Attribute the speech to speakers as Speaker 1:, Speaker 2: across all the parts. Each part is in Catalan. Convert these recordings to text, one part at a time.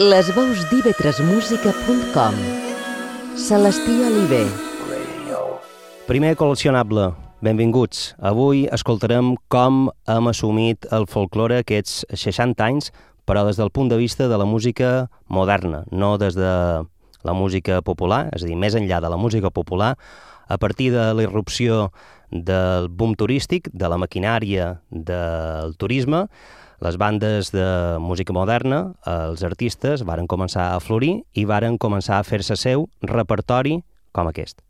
Speaker 1: Les veus d'ivetresmusica.com Celestí Oliver.
Speaker 2: Primer col·leccionable, benvinguts. Avui escoltarem com hem assumit el folklore aquests 60 anys, però des del punt de vista de la música moderna, no des de la música popular, és a dir, més enllà de la música popular, a partir de la irrupció del boom turístic, de la maquinària del turisme, les bandes de música moderna, els artistes, varen començar a florir i varen començar a fer-se seu repertori com aquest.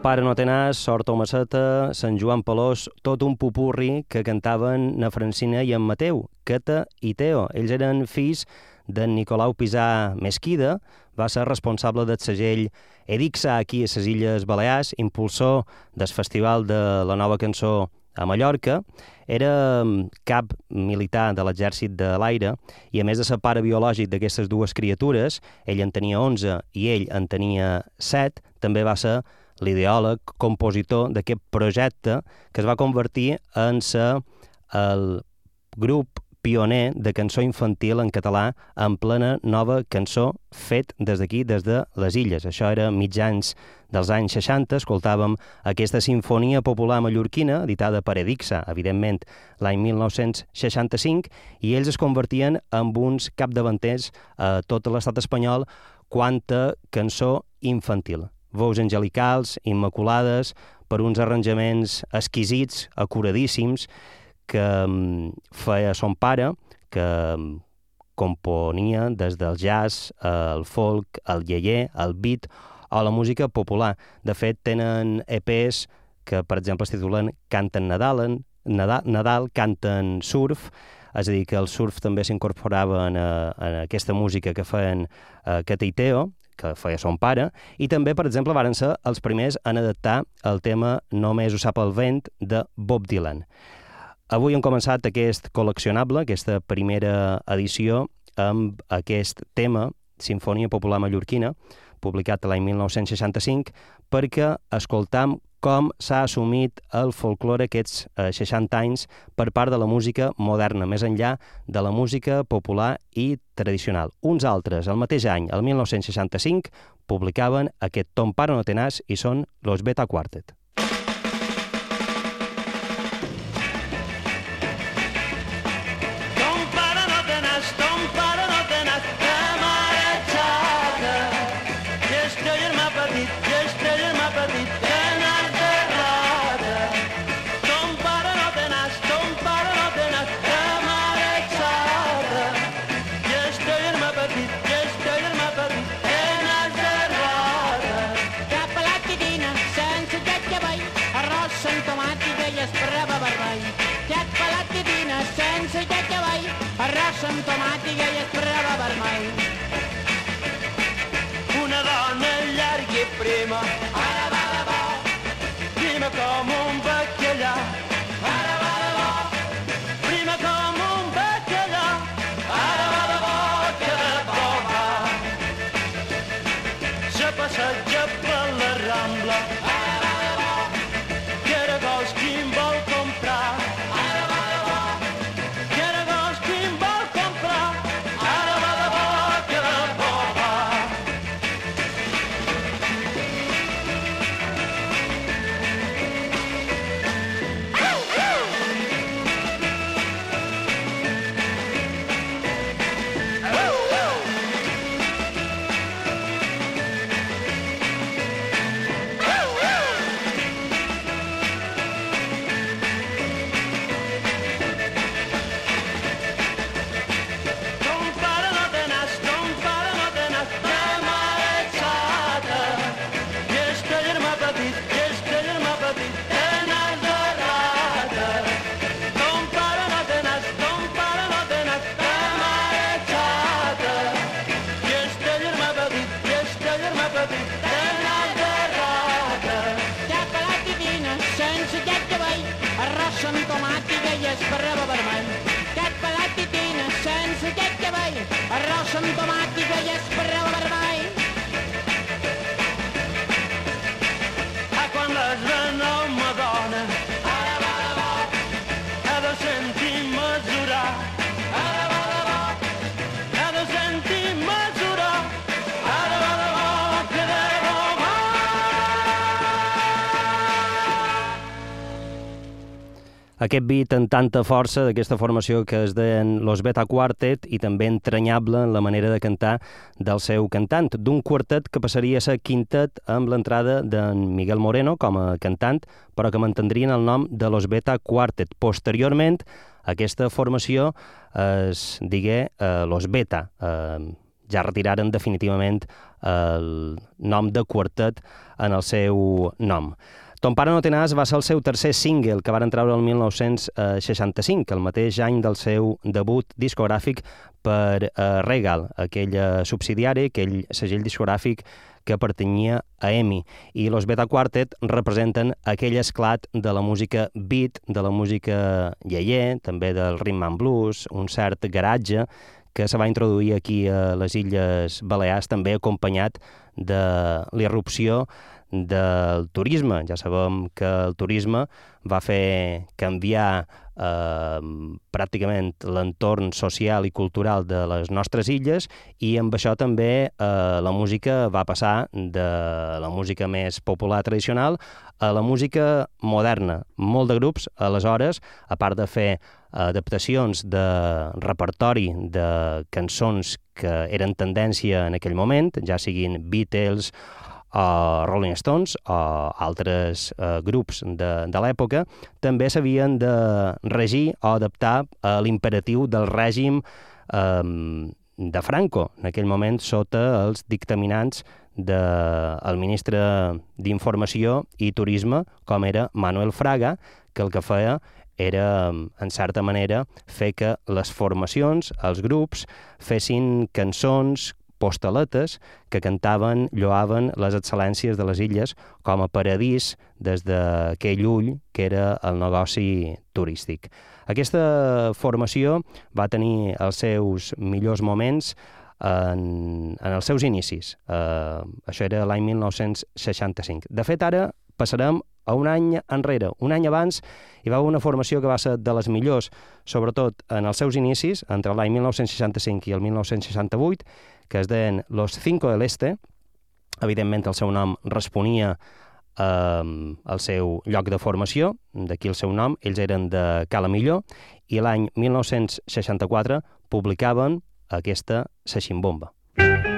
Speaker 2: Pare no té nas, sort o maceta, Sant Joan Pelós, tot un pupurri que cantaven na Francina i en Mateu, Queta i Teo. Ells eren fills d'en Nicolau Pisà Mesquida, va ser responsable del segell Edixa aquí a les Illes Balears, impulsor del Festival de la Nova Cançó a Mallorca, era mm, cap militar de l'exèrcit de l'aire i a més de ser pare biològic d'aquestes dues criatures, ell en tenia 11 i ell en tenia 7, també va ser l'ideòleg, compositor d'aquest projecte que es va convertir en ser el grup pioner de cançó infantil en català en plena nova cançó fet des d'aquí, des de les illes. Això era mitjans dels anys 60, escoltàvem aquesta sinfonia popular mallorquina, editada per Edixa, evidentment, l'any 1965, i ells es convertien en uns capdavanters a tot l'estat espanyol quant a cançó infantil veus angelicals, immaculades, per uns arranjaments exquisits, acuradíssims, que mm, feia son pare, que mm, componia des del jazz, el folk, el lleier, el beat o la música popular. De fet, tenen EPs que, per exemple, es titulen Canten Nadal, Nadal, Nadal canten surf, és a dir, que el surf també s'incorporava en, en aquesta música que feien uh, Cate i Teo,
Speaker 3: que feia son pare, i també, per exemple, varen ser els primers en adaptar el tema Només ho sap el vent de Bob Dylan. Avui hem començat aquest col·leccionable, aquesta primera edició, amb aquest tema, Sinfonia Popular Mallorquina, publicat l'any 1965, perquè escoltam com s'ha assumit el folklore aquests eh, 60 anys per part de la música moderna, més enllà de la música popular i tradicional. Uns altres, el mateix any, el 1965, publicaven aquest Tom Pare no tenàs i són Los Beta Quartet.
Speaker 4: Amb tomàtica i esprava
Speaker 3: Aquest beat amb tanta força d'aquesta formació que es deien Los Beta Quartet i també entranyable en la manera de cantar del seu cantant, d'un quartet que passaria a ser quintet amb l'entrada d'en Miguel Moreno com a cantant, però que mantindrien el nom de Los Beta Quartet. Posteriorment, aquesta formació es digué eh, Los Beta, eh, ja retiraren definitivament el nom de quartet en el seu nom. Ton pare no té nas va ser el seu tercer single que van treure el 1965, el mateix any del seu debut discogràfic per uh, Regal, aquell uh, subsidiari, aquell segell discogràfic que pertanyia a EMI. I los Beta Quartet representen aquell esclat de la música beat, de la música lleier, també del rhythm and blues, un cert garatge que se va introduir aquí a les Illes Balears, també acompanyat de l'irrupció del turisme. Ja sabem que el turisme va fer canviar eh, pràcticament l'entorn social i cultural de les nostres illes i amb això també eh, la música va passar de la música més popular tradicional a la música moderna. Molt de grups, aleshores, a part de fer adaptacions de repertori de cançons que eren tendència en aquell moment, ja siguin Beatles o Rolling Stones o altres eh, grups de, de l'època, també s'havien de regir o adaptar a l'imperatiu del règim eh, de Franco, en aquell moment sota els dictaminants del de, ministre d'Informació i Turisme, com era Manuel Fraga, que el que feia era, en certa manera, fer que les formacions, els grups, fessin cançons postaletes que cantaven, lloaven les excel·lències de les illes com a paradís des d'aquell ull que era el negoci turístic. Aquesta formació va tenir els seus millors moments en, en els seus inicis. Uh, això era l'any 1965. De fet, ara passarem a un any enrere. Un any abans hi va haver una formació que va ser de les millors, sobretot en els seus inicis, entre l'any 1965 i el 1968, que es deien Los Cinco del Este. Evidentment, el seu nom responia eh, al seu lloc de formació, d'aquí el seu nom, ells eren de Cala Millor, i l'any 1964 publicaven aquesta Sa Ximbomba.
Speaker 4: En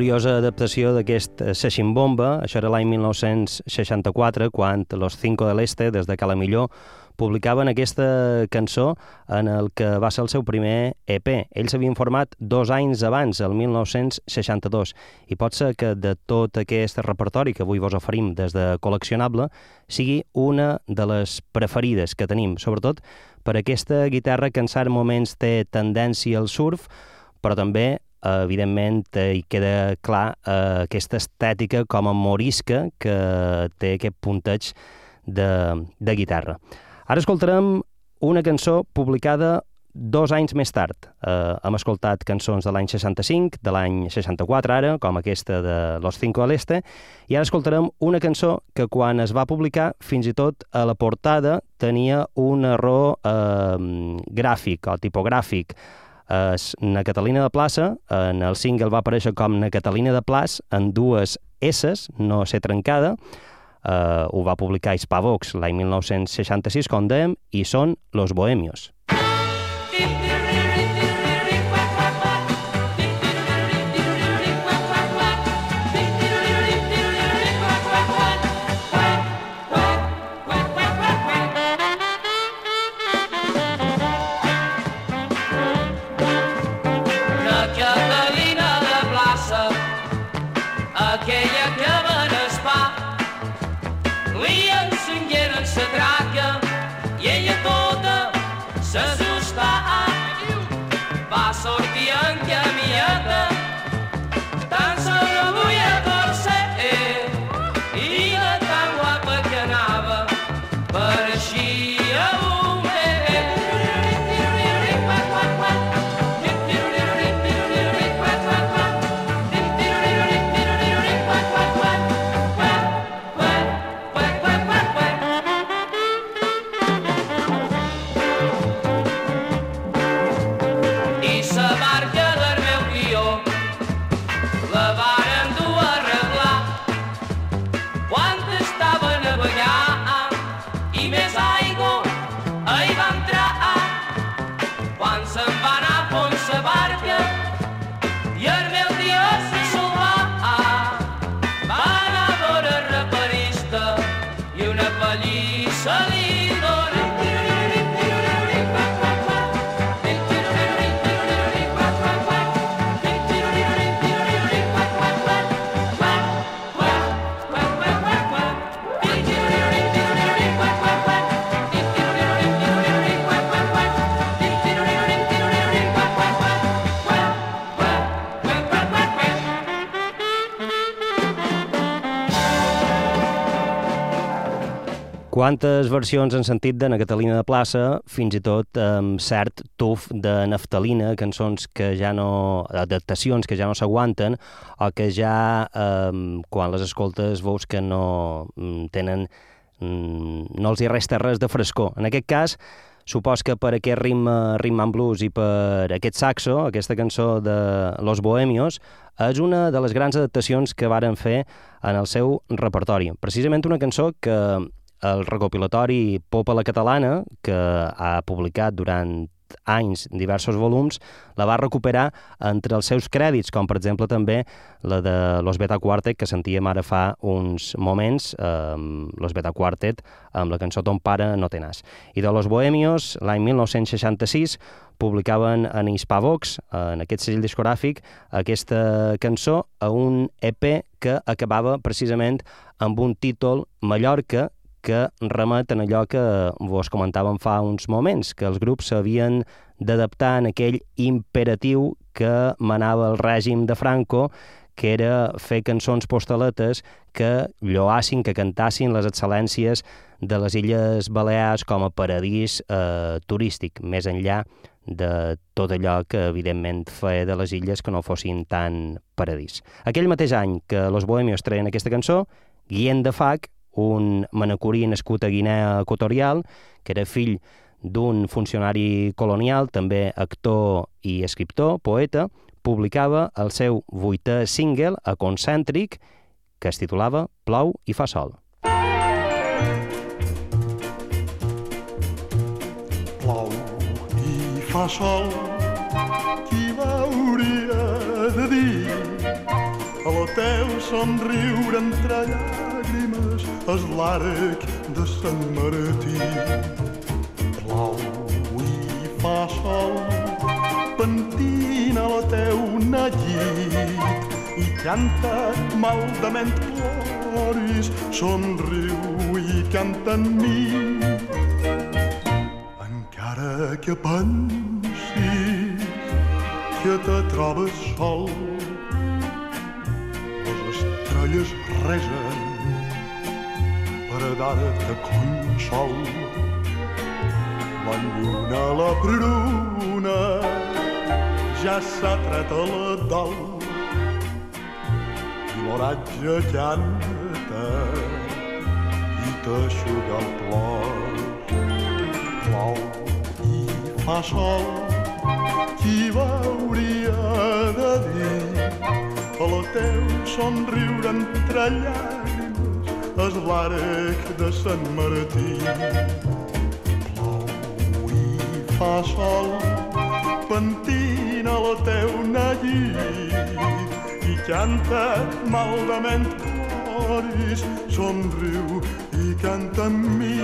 Speaker 3: Curiosa adaptació d'aquest eh, Sa Ximbomba, això era l'any 1964, quan Los Cinco de l'Este, des de Cala Millor, publicaven aquesta cançó en el que va ser el seu primer EP. Ells s'havien format dos anys abans, el 1962, i pot ser que de tot aquest repertori que avui vos oferim des de col·leccionable sigui una de les preferides que tenim, sobretot per aquesta guitarra que en certs moments té tendència al surf, però també evidentment eh, hi queda clar eh, aquesta estètica com a morisca que té aquest punteig de, de guitarra. Ara escoltarem una cançó publicada dos anys més tard. Eh, hem escoltat cançons de l'any 65, de l'any 64 ara, com aquesta de Los Cinco al Este, i ara escoltarem una cançó que quan es va publicar, fins i tot a la portada tenia un error eh, gràfic o tipogràfic. És na Catalina de Plaça, en el single va aparèixer com na Catalina de Plaç, en dues S, no ser trencada, eh, ho va publicar Hispavox l'any 1966, com dèiem, i són Los Bohemios.
Speaker 4: La
Speaker 3: Quantes versions han sentit de na Catalina de Plaça, fins i tot amb cert tuf de naftalina, cançons que ja no... adaptacions que ja no s'aguanten o que ja, eh, quan les escoltes, veus que no tenen... Mm, no els hi resta res de frescor. En aquest cas, supos que per aquest ritme, ritme en blues i per aquest saxo, aquesta cançó de Los Bohemios, és una de les grans adaptacions que varen fer en el seu repertori. Precisament una cançó que el recopilatori Pop a la Catalana, que ha publicat durant anys diversos volums, la va recuperar entre els seus crèdits, com per exemple també la de Los Beta Quartet, que sentíem ara fa uns moments, eh, Los Beta Quartet, amb la cançó Ton pare no té nas. I de Los Bohemios, l'any 1966, publicaven en Hispavox, en aquest segell discogràfic, aquesta cançó a un EP que acabava precisament amb un títol Mallorca, que remet en allò que vos comentàvem fa uns moments, que els grups s'havien d'adaptar en aquell imperatiu que manava el règim de Franco, que era fer cançons postaletes que lloassin, que cantassin les excel·lències de les Illes Balears com a paradís eh, turístic, més enllà de tot allò que, evidentment, feia de les illes que no fossin tan paradís. Aquell mateix any que Los Bohemios treien aquesta cançó, Guillem de Fac un manacorí nascut a Guinea Equatorial, que era fill d'un funcionari colonial, també actor i escriptor, poeta, publicava el seu vuitè single a Concèntric, que es titulava Plou i fa sol.
Speaker 5: Plou i fa sol, qui l'hauria de dir? La teu somriure entre llàgrimes és l'arc de Sant Martí. Plau i fa sol, pentina la teuna llit i canta maldament ploris, somriu i canta en mi. Encara que pensis que te trobes sol, les estrelles resen per a consol. La lluna, la pruna, ja s'ha tret a la dalt i l'oratge canta i t'aixuga el plor. Plou i fa sol, qui l'hauria de dir? La teu somriure entre llàgrimes és l'arc de Sant Martí. Plou i fa sol, pentina la teuna llit i canta maldament ploris, somriu i canta amb mi.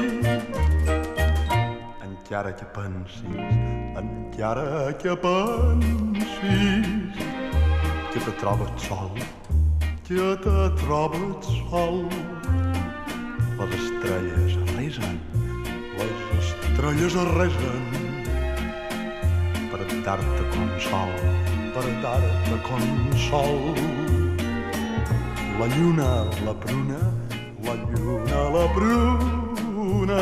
Speaker 5: Encara que pensis, encara que pensis que te trobes sol, que te trobes sol. Les estrelles resen, les estrelles resen per dar-te consol, per dar-te consol. La lluna, la pruna, la lluna, la pruna,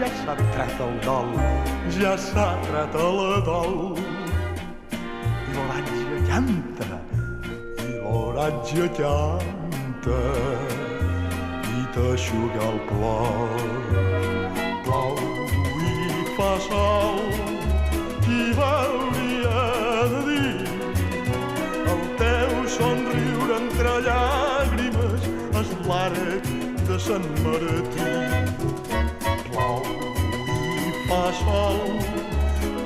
Speaker 5: ja s'ha tret el dol, ja s'ha tret el dol. I l'oratge canta, i l'oratge canta, i t'aixuga el plor. Plou i fa sol, qui veuria de dir el teu somriure entre llàgrimes és l'arc de Sant Martí. Plou i fa sol,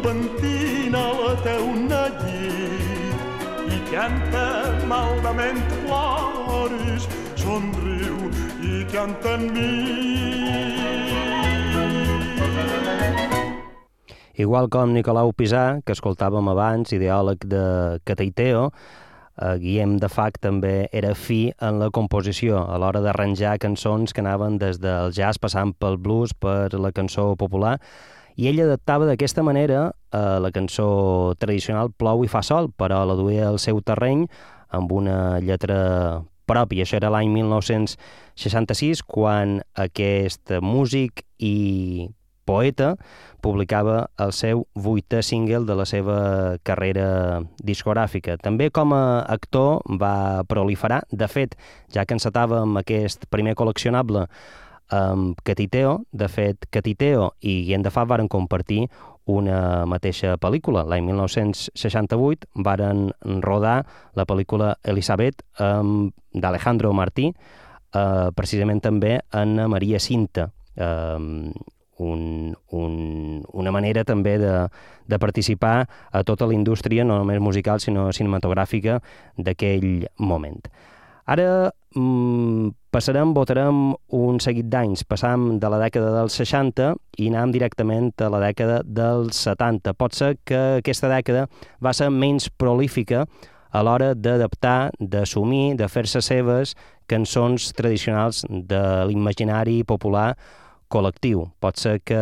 Speaker 5: pentina la teuna llit i canta maldament ploris, somriu i canta en mi.
Speaker 3: Igual com Nicolau Pisà, que escoltàvem abans, ideòleg de Cateiteo, eh, Guillem de Fac també era fi en la composició, a l'hora d'arranjar cançons que anaven des del jazz passant pel blues, per la cançó popular, i ell adaptava d'aquesta manera eh, la cançó tradicional Plou i fa sol, però la duia al seu terreny amb una lletra propi. Això era l'any 1966, quan aquest músic i poeta publicava el seu vuitè single de la seva carrera discogràfica. També com a actor va proliferar. De fet, ja que encetàvem aquest primer col·leccionable amb Catiteo, de fet, Catiteo i Guillem de Fa varen compartir una mateixa pel·lícula. L'any 1968 varen rodar la pel·lícula Elisabet d'Alejandro Martí, eh, precisament també Anna Maria Cinta, eh, un, un, una manera també de, de participar a tota la indústria, no només musical, sinó cinematogràfica d'aquell moment. Ara mm, passarem, votarem un seguit d'anys. Passam de la dècada dels 60 i anem directament a la dècada dels 70. Pot ser que aquesta dècada va ser menys prolífica a l'hora d'adaptar, d'assumir, de fer-se seves cançons tradicionals de l'imaginari popular col·lectiu. Pot ser que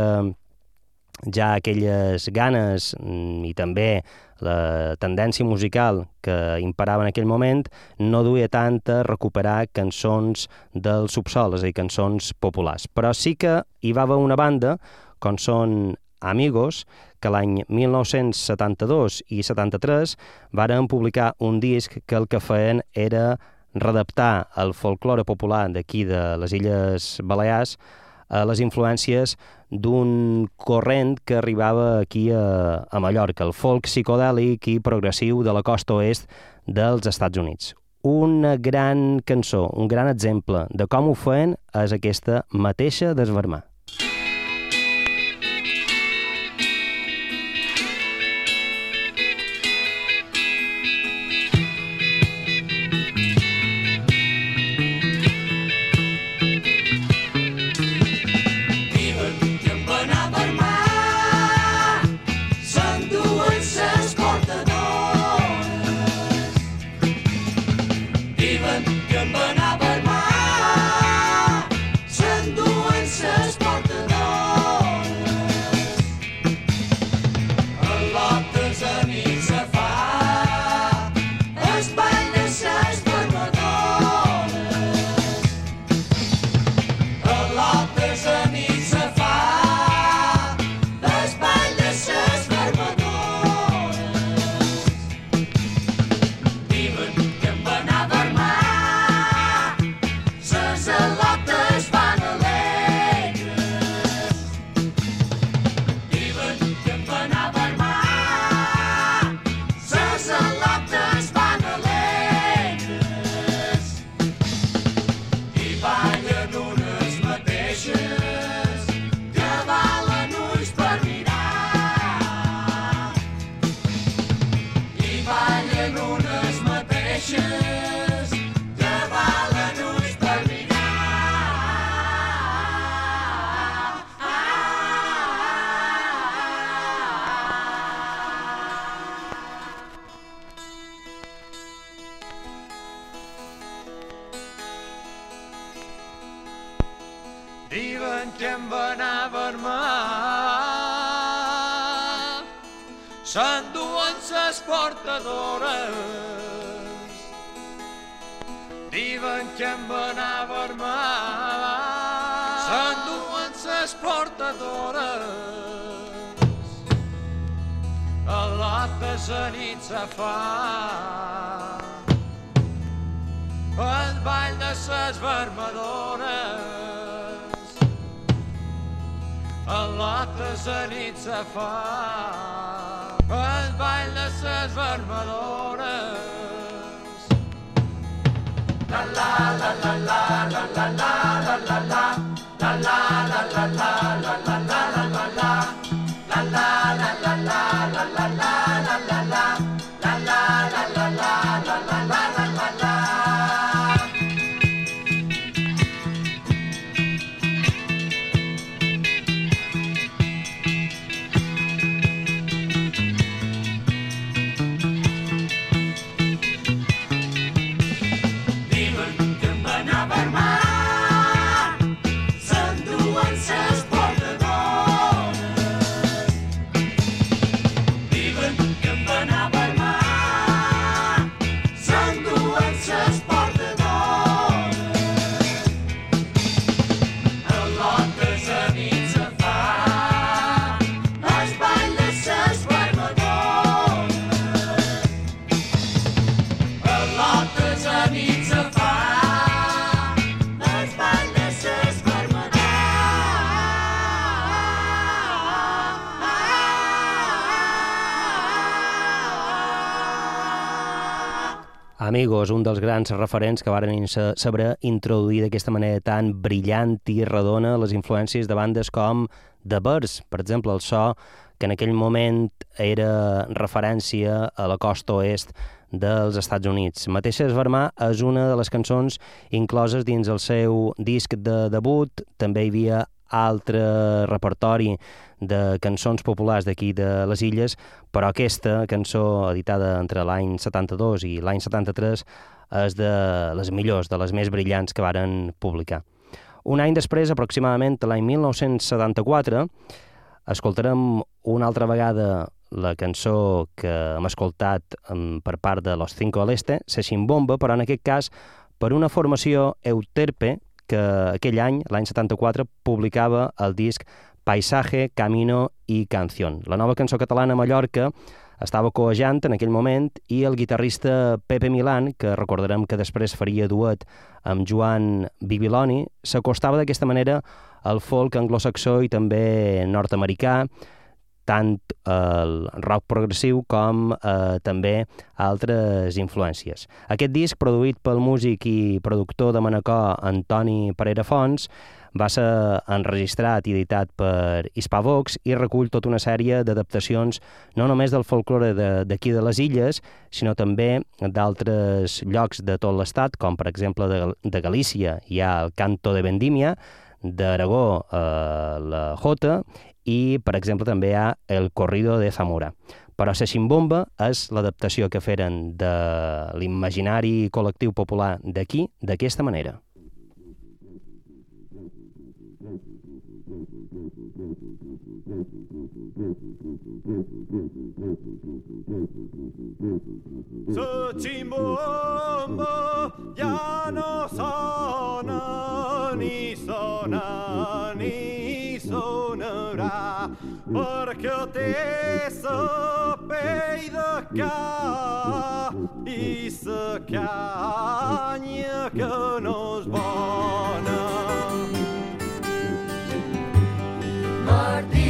Speaker 3: ja aquelles ganes mm, i també la tendència musical que imperava en aquell moment no duia tant a recuperar cançons del subsol, és a dir, cançons populars. Però sí que hi va haver una banda, com són Amigos, que l'any 1972 i 73 varen publicar un disc que el que feien era redaptar el folklore popular d'aquí de les Illes Balears a les influències d'un corrent que arribava aquí a, a Mallorca, el folk psicodèlic i progressiu de la costa oest dels Estats Units. Una gran cançó, un gran exemple de com ho feien és aquesta mateixa d'Esvermar. Amigos, un dels grans referents que varen saber introduir d'aquesta manera tan brillant i redona les influències de bandes com The Birds, per exemple, el so que en aquell moment era referència a la costa oest dels Estats Units. Mateixes Vermà és una de les cançons incloses dins el seu disc de debut. També hi havia altre repertori de cançons populars d'aquí de les illes, però aquesta cançó editada entre l'any 72 i l'any 73 és de les millors, de les més brillants que varen publicar. Un any després, aproximadament l'any 1974, escoltarem una altra vegada la cançó que hem escoltat per part de Los Cinco al Este, Se Bomba, però en aquest cas per una formació euterpe que aquell any, l'any 74, publicava el disc Paisaje, Camino i Canción. La nova cançó catalana a Mallorca estava coejant en aquell moment i el guitarrista Pepe Milan, que recordarem que després faria duet amb Joan Bibiloni, s'acostava d'aquesta manera al folk anglosaxó i també nord-americà, tant el rock progressiu com eh, també altres influències. Aquest disc, produït pel músic i productor de Manacor Antoni Pereira Fons, va ser enregistrat i editat per Hispavox i recull tota una sèrie d'adaptacions no només del folklore d'aquí de, de les illes, sinó també d'altres llocs de tot l'estat, com per exemple de, de Galícia hi ha el Canto de Vendímia, d'Aragó eh, la Jota i, per exemple, també hi ha el Corrido de Zamora. Però la Ximbomba és l'adaptació que feren de l'imaginari col·lectiu popular d'aquí d'aquesta manera.
Speaker 4: Să cimbomba ja no sona ni sona ni sonarà perquè té sa pell de ca i sa canya que no és bona.
Speaker 6: Martí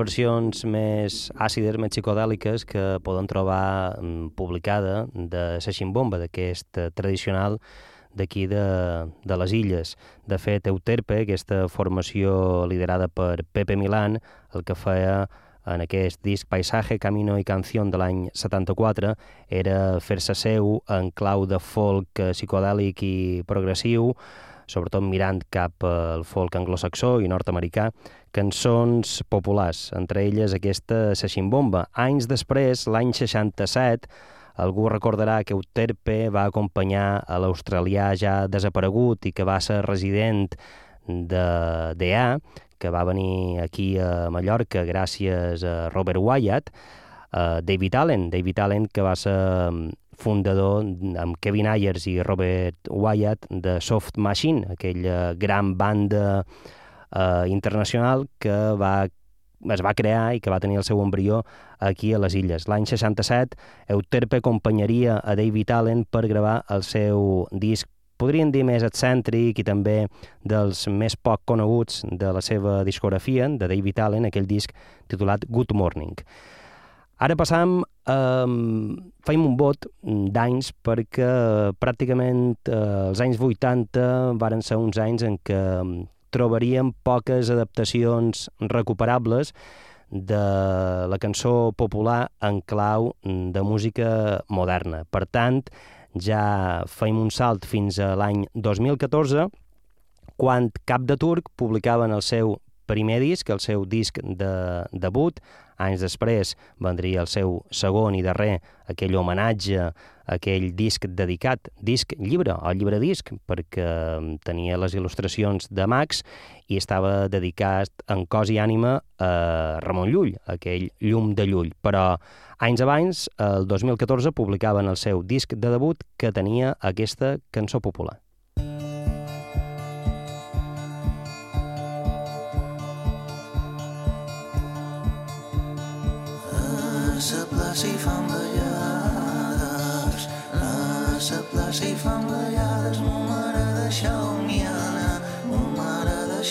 Speaker 3: versions més àcides, més psicodèliques que poden trobar mm, publicada de la ximbomba, d'aquest eh, tradicional d'aquí de, de les illes. De fet, Euterpe, aquesta formació liderada per Pepe Milán, el que feia en aquest disc Paisaje, Camino i Canción de l'any 74 era fer-se seu en clau de folk eh, psicodèlic i progressiu, sobretot mirant cap al folk anglosaxó i nord-americà, cançons populars, entre elles aquesta Seiximbomba. Anys després, l'any 67, algú recordarà que Euterpe va acompanyar a l'australià ja desaparegut i que va ser resident de d'EA, que va venir aquí a Mallorca gràcies a Robert Wyatt, a David Allen, David Allen que va ser fundador amb Kevin Ayers i Robert Wyatt de Soft Machine, aquella gran banda eh, internacional que va es va crear i que va tenir el seu embrió aquí a les illes. L'any 67, Euterpe acompanyaria a David Allen per gravar el seu disc podríem dir més excèntric i també dels més poc coneguts de la seva discografia, de David Allen, aquell disc titulat Good Morning. Ara passam, eh, feim un vot d'anys perquè pràcticament eh, els anys 80 varen ser uns anys en què trobaríem poques adaptacions recuperables de la cançó popular en clau de música moderna. Per tant, ja feim un salt fins a l'any 2014, quan Cap de Turc publicaven el seu primer disc, el seu disc de debut. Anys després vendria el seu segon i darrer, aquell homenatge, aquell disc dedicat, disc llibre o llibre disc, perquè tenia les il·lustracions de Max i estava dedicat en cos i ànima a Ramon Llull, aquell llum de Llull. Però anys abans, el 2014, publicaven el seu disc de debut que tenia aquesta cançó popular.
Speaker 7: Plaça hi fan ballades, a la plaça hi fan ballades, mo mare de xaumiana, mo mare de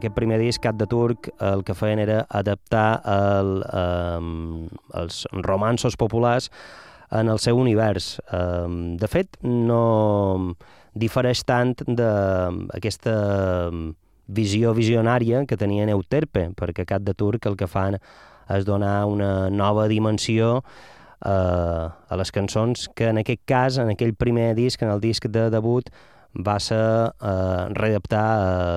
Speaker 3: aquest primer disc, Cat de Turc, el que feien era adaptar el, um, els romansos populars en el seu univers. Um, de fet, no difereix tant d'aquesta visió visionària que tenia Euterpe, perquè Cat de Turc el que fan és donar una nova dimensió eh, a les cançons que en aquest cas, en aquell primer disc, en el disc de debut, va ser eh, readaptar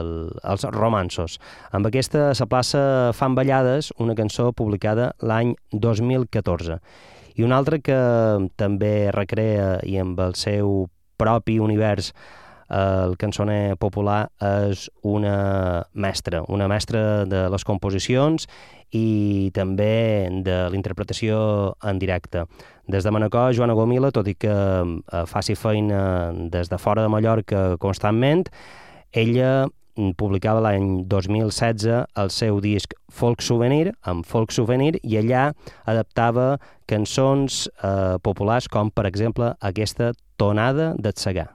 Speaker 3: el, els romansos. Amb aquesta La plaça fan ballades, una cançó publicada l'any 2014. I una altra que també recrea i amb el seu propi univers el cançoner popular és una mestra, una mestra de les composicions i també de l'interpretació en directe. Des de Manacor, Joana Gomila, tot i que eh, faci feina des de fora de Mallorca constantment, ella publicava l'any 2016 el seu disc Folk Souvenir, amb Folk Souvenir, i allà adaptava cançons eh, populars com, per exemple, aquesta Tonada de Tsegà.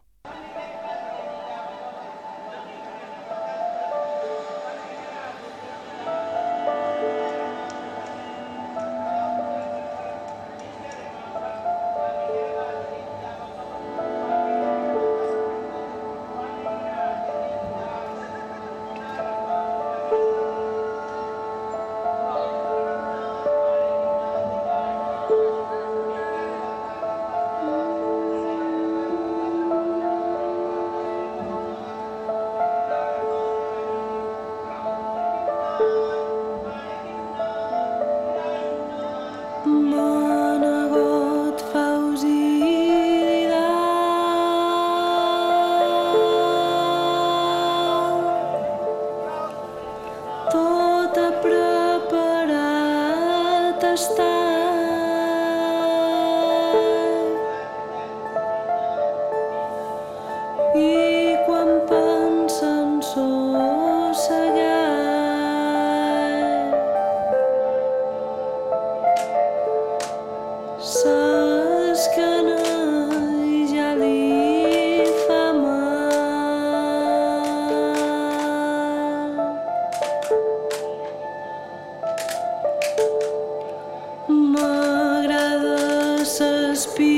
Speaker 8: just be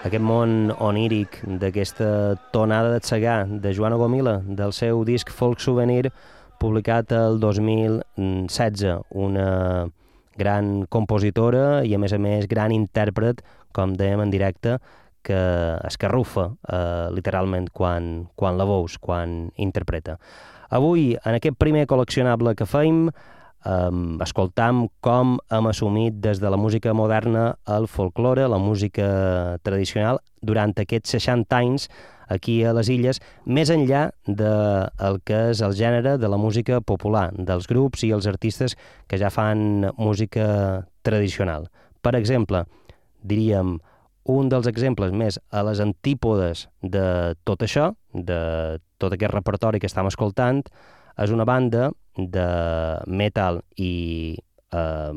Speaker 3: Aquest món oníric d'aquesta tonada de cegar de Joana Gomila, del seu disc Folk Souvenir, publicat el 2016, una gran compositora i, a més a més, gran intèrpret, com dèiem en directe, que escarrufa eh, literalment quan, quan la veus, quan interpreta. Avui, en aquest primer col·leccionable que feim, um, escoltam com hem assumit des de la música moderna el folklore, la música tradicional, durant aquests 60 anys aquí a les illes, més enllà del de que és el gènere de la música popular, dels grups i els artistes que ja fan música tradicional. Per exemple, diríem, un dels exemples més a les antípodes de tot això, de tot aquest repertori que estem escoltant, és una banda de metal i eh,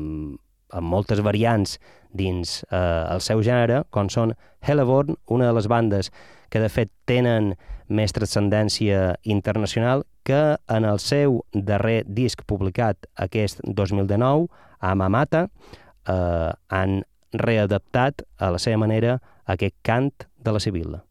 Speaker 3: amb moltes variants dins eh, el seu gènere, com són Helleborn, una de les bandes que de fet tenen més transcendència internacional, que en el seu darrer disc publicat aquest 2019, Amamata, eh, han readaptat a la seva manera aquest cant de la Sibilla.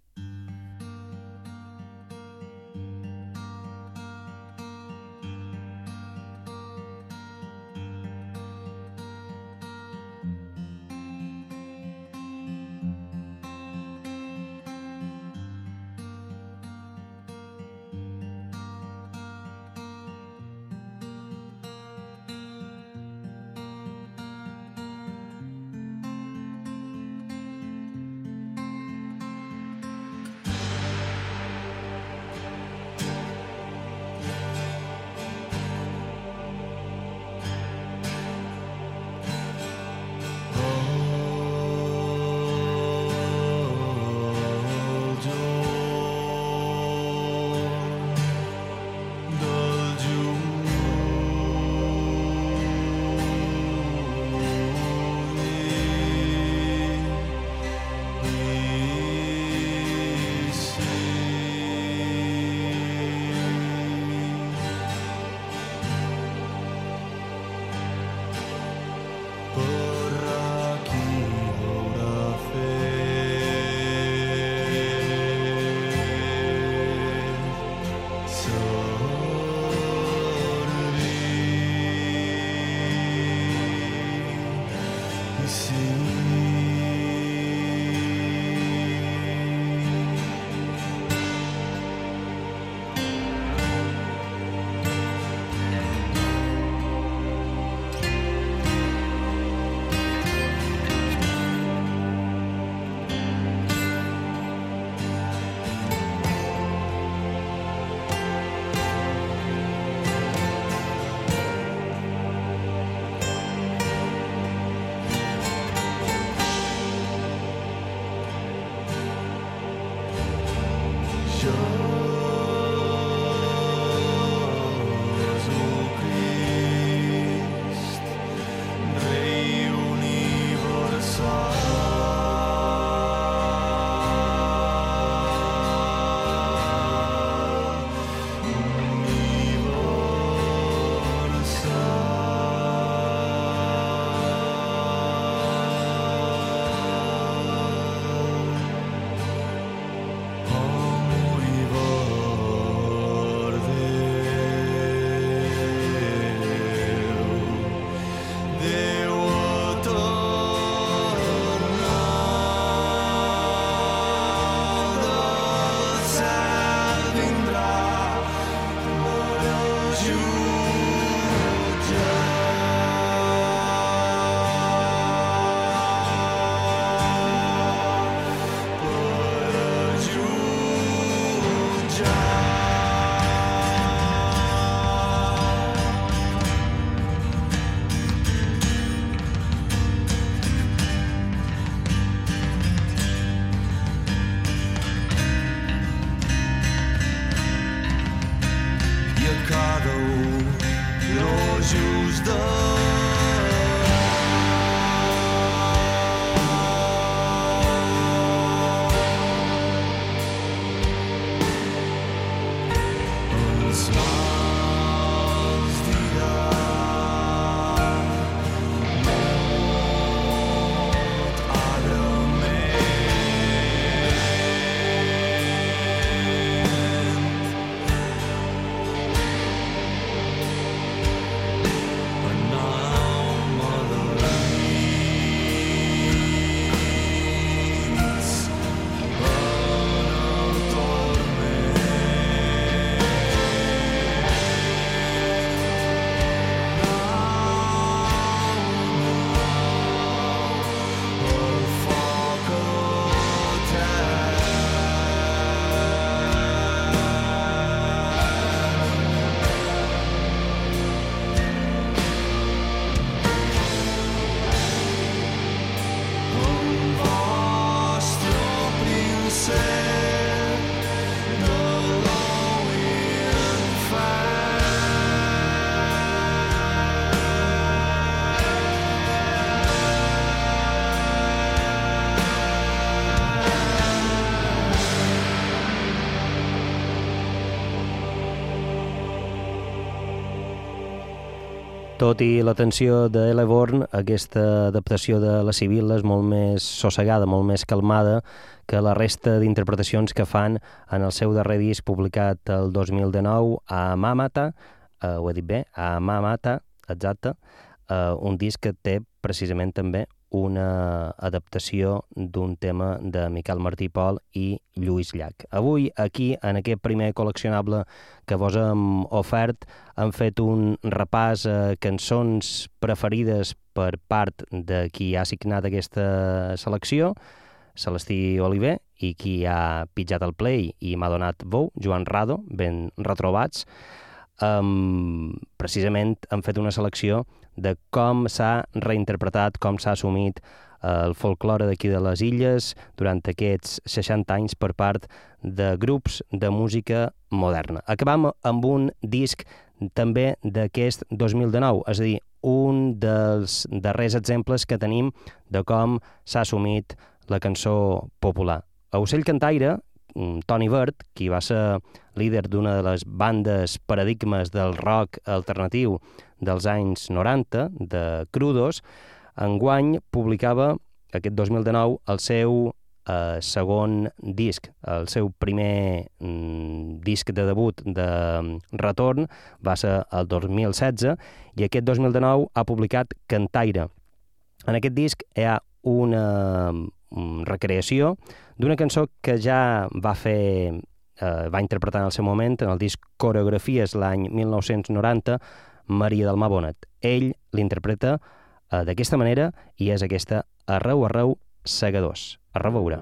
Speaker 3: the Tot i l'atenció de Elevorn, aquesta adaptació de la civil és molt més sossegada, molt més calmada que la resta d'interpretacions que fan en el seu darrer disc publicat el 2019 a Mamata, eh, ho he dit bé, a Mamata, exacte, eh, un disc que té precisament també una adaptació d'un tema de Miquel Martí Pol i Lluís Llach. Avui, aquí, en aquest primer col·leccionable que vos hem ofert, hem fet un repàs a cançons preferides per part de qui ha signat aquesta selecció, Celestí Oliver, i qui ha pitjat el play i m'ha donat veu, Joan Rado, ben retrobats. Um, precisament hem fet una selecció de com s'ha reinterpretat, com s'ha assumit eh, el folklore d'aquí de les illes durant aquests 60 anys per part de grups de música moderna. Acabam amb un disc també d'aquest 2019, és a dir, un dels darrers exemples que tenim de com s'ha assumit la cançó popular. A Ocell Cantaire, mm, Toni Bert, qui va ser líder d'una de les bandes paradigmes del rock alternatiu dels anys 90, de Crudos, enguany publicava aquest 2019 el seu eh, segon disc. El seu primer mm, disc de debut de mm, retorn va ser el 2016 i aquest 2019 ha publicat Cantaire. En aquest disc hi ha una recreació d'una cançó que ja va fer eh, va interpretar en el seu moment en el disc Coreografies l'any 1990 Maria del Mar Bonet. Ell l'interpreta eh, d'aquesta manera i és aquesta Arreu, arreu, segadors. A reveure.